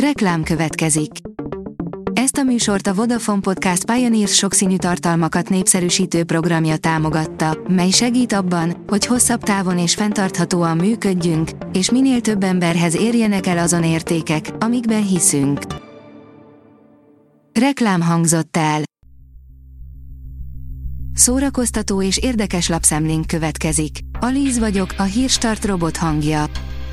Reklám következik. Ezt a műsort a Vodafone Podcast Pioneers sokszínű tartalmakat népszerűsítő programja támogatta, mely segít abban, hogy hosszabb távon és fenntarthatóan működjünk, és minél több emberhez érjenek el azon értékek, amikben hiszünk. Reklám hangzott el. Szórakoztató és érdekes lapszemlénk következik. Alíz vagyok, a hírstart robot hangja.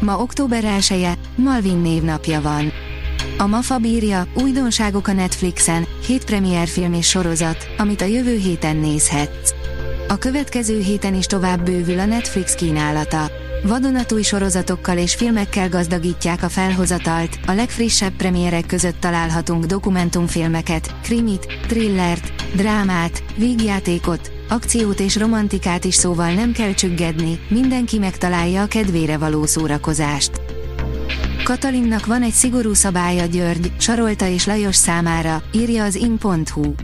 Ma október 1 -e, Malvin névnapja van. A MAFA bírja, újdonságok a Netflixen, hét film és sorozat, amit a jövő héten nézhetsz. A következő héten is tovább bővül a Netflix kínálata. Vadonatúj sorozatokkal és filmekkel gazdagítják a felhozatalt, a legfrissebb premierek között találhatunk dokumentumfilmeket, krimit, thrillert, drámát, vígjátékot, akciót és romantikát is szóval nem kell csüggedni, mindenki megtalálja a kedvére való szórakozást. Katalinnak van egy szigorú szabálya György, Sarolta és Lajos számára, írja az in.hu.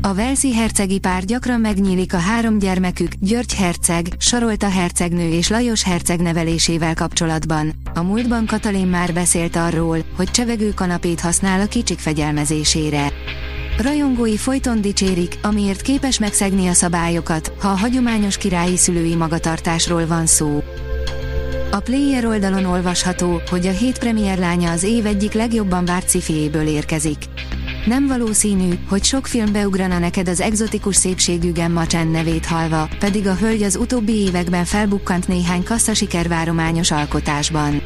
A Velszi hercegi pár gyakran megnyílik a három gyermekük, György herceg, Sarolta hercegnő és Lajos herceg nevelésével kapcsolatban. A múltban Katalin már beszélt arról, hogy csevegő kanapét használ a kicsik fegyelmezésére. Rajongói folyton dicsérik, amiért képes megszegni a szabályokat, ha a hagyományos királyi szülői magatartásról van szó. A Player oldalon olvasható, hogy a hét premier lánya az év egyik legjobban várt cifiéből érkezik. Nem valószínű, hogy sok film beugrana neked az egzotikus szépségű Gemma Chen nevét halva, pedig a hölgy az utóbbi években felbukkant néhány kasszasikervárományos alkotásban.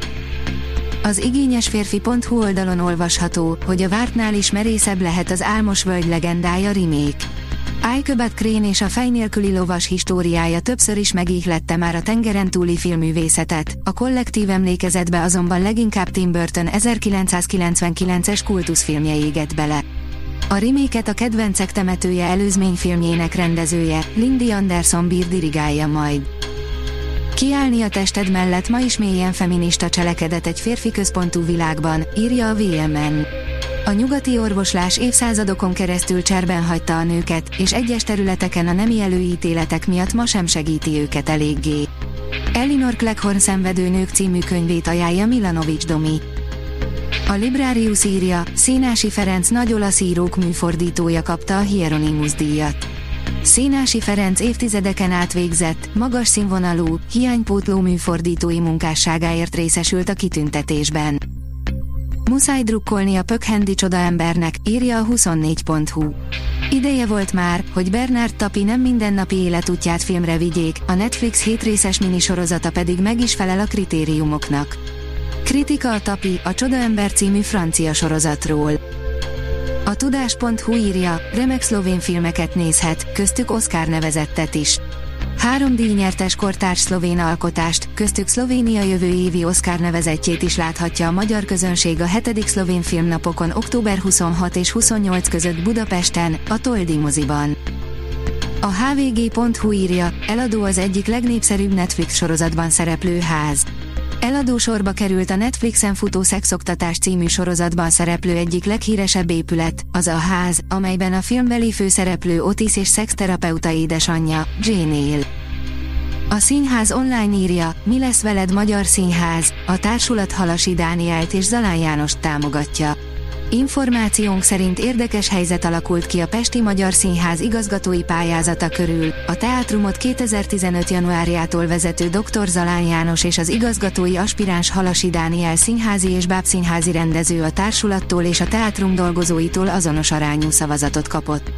Az igényes férfi.hu oldalon olvasható, hogy a vártnál is merészebb lehet az Álmos völgy legendája remake. Ájköbet Krén és a fej nélküli lovas históriája többször is megíhlette már a tengeren túli filmművészetet, a kollektív emlékezetbe azonban leginkább Tim Burton 1999-es kultuszfilmje égett bele. A reméket a kedvencek temetője előzményfilmjének rendezője, Lindy Anderson bír dirigálja majd. Kiállni a tested mellett ma is mélyen feminista cselekedet egy férfi központú világban, írja a VMN. A nyugati orvoslás évszázadokon keresztül cserben hagyta a nőket, és egyes területeken a nemi előítéletek miatt ma sem segíti őket eléggé. Elinor Cleghorn szenvedő nők című könyvét ajánlja Milanovics Domi. A Librarius írja, Színási Ferenc nagy olasz írók műfordítója kapta a Hieronymus díjat. Színási Ferenc évtizedeken át végzett, magas színvonalú, hiánypótló műfordítói munkásságáért részesült a kitüntetésben. Muszáj drukkolni a pökhendi csodaembernek, írja a 24.hu. Ideje volt már, hogy Bernard Tapi nem mindennapi életútját filmre vigyék, a Netflix hétrészes minisorozata pedig meg is felel a kritériumoknak. Kritika a Tapi, a Csodaember című francia sorozatról. A tudás.hu írja, remek szlovén filmeket nézhet, köztük Oscar nevezettet is. Három díjnyertes kortárs szlovén alkotást, köztük Szlovénia jövő évi Oscar nevezettjét is láthatja a magyar közönség a 7. szlovén filmnapokon október 26 és 28 között Budapesten, a Toldi moziban. A hvg.hu írja, eladó az egyik legnépszerűbb Netflix sorozatban szereplő ház. Eladósorba került a Netflixen futó Szexoktatás című sorozatban szereplő egyik leghíresebb épület, az a ház, amelyben a filmbeli főszereplő Otis és szexterapeuta édesanyja, Jane él. A színház online írja, mi lesz veled Magyar Színház, a társulat Halasi Dánielt és Zalán Jánost támogatja. Információnk szerint érdekes helyzet alakult ki a Pesti Magyar Színház igazgatói pályázata körül. A teátrumot 2015. januárjától vezető dr. Zalán János és az igazgatói aspiráns Halasi Dániel színházi és bábszínházi rendező a társulattól és a teátrum dolgozóitól azonos arányú szavazatot kapott.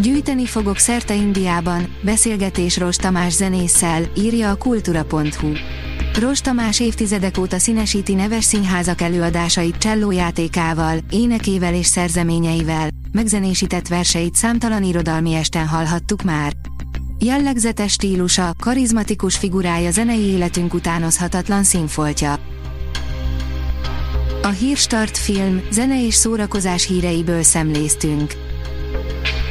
Gyűjteni fogok szerte Indiában, beszélgetés Ros Tamás zenésszel, írja a kultura.hu. Ros Tamás évtizedek óta színesíti neves színházak előadásait csellójátékával, énekével és szerzeményeivel, megzenésített verseit számtalan irodalmi esten hallhattuk már. Jellegzetes stílusa, karizmatikus figurája zenei életünk utánozhatatlan színfoltja. A Hírstart film, zene és szórakozás híreiből szemléztünk.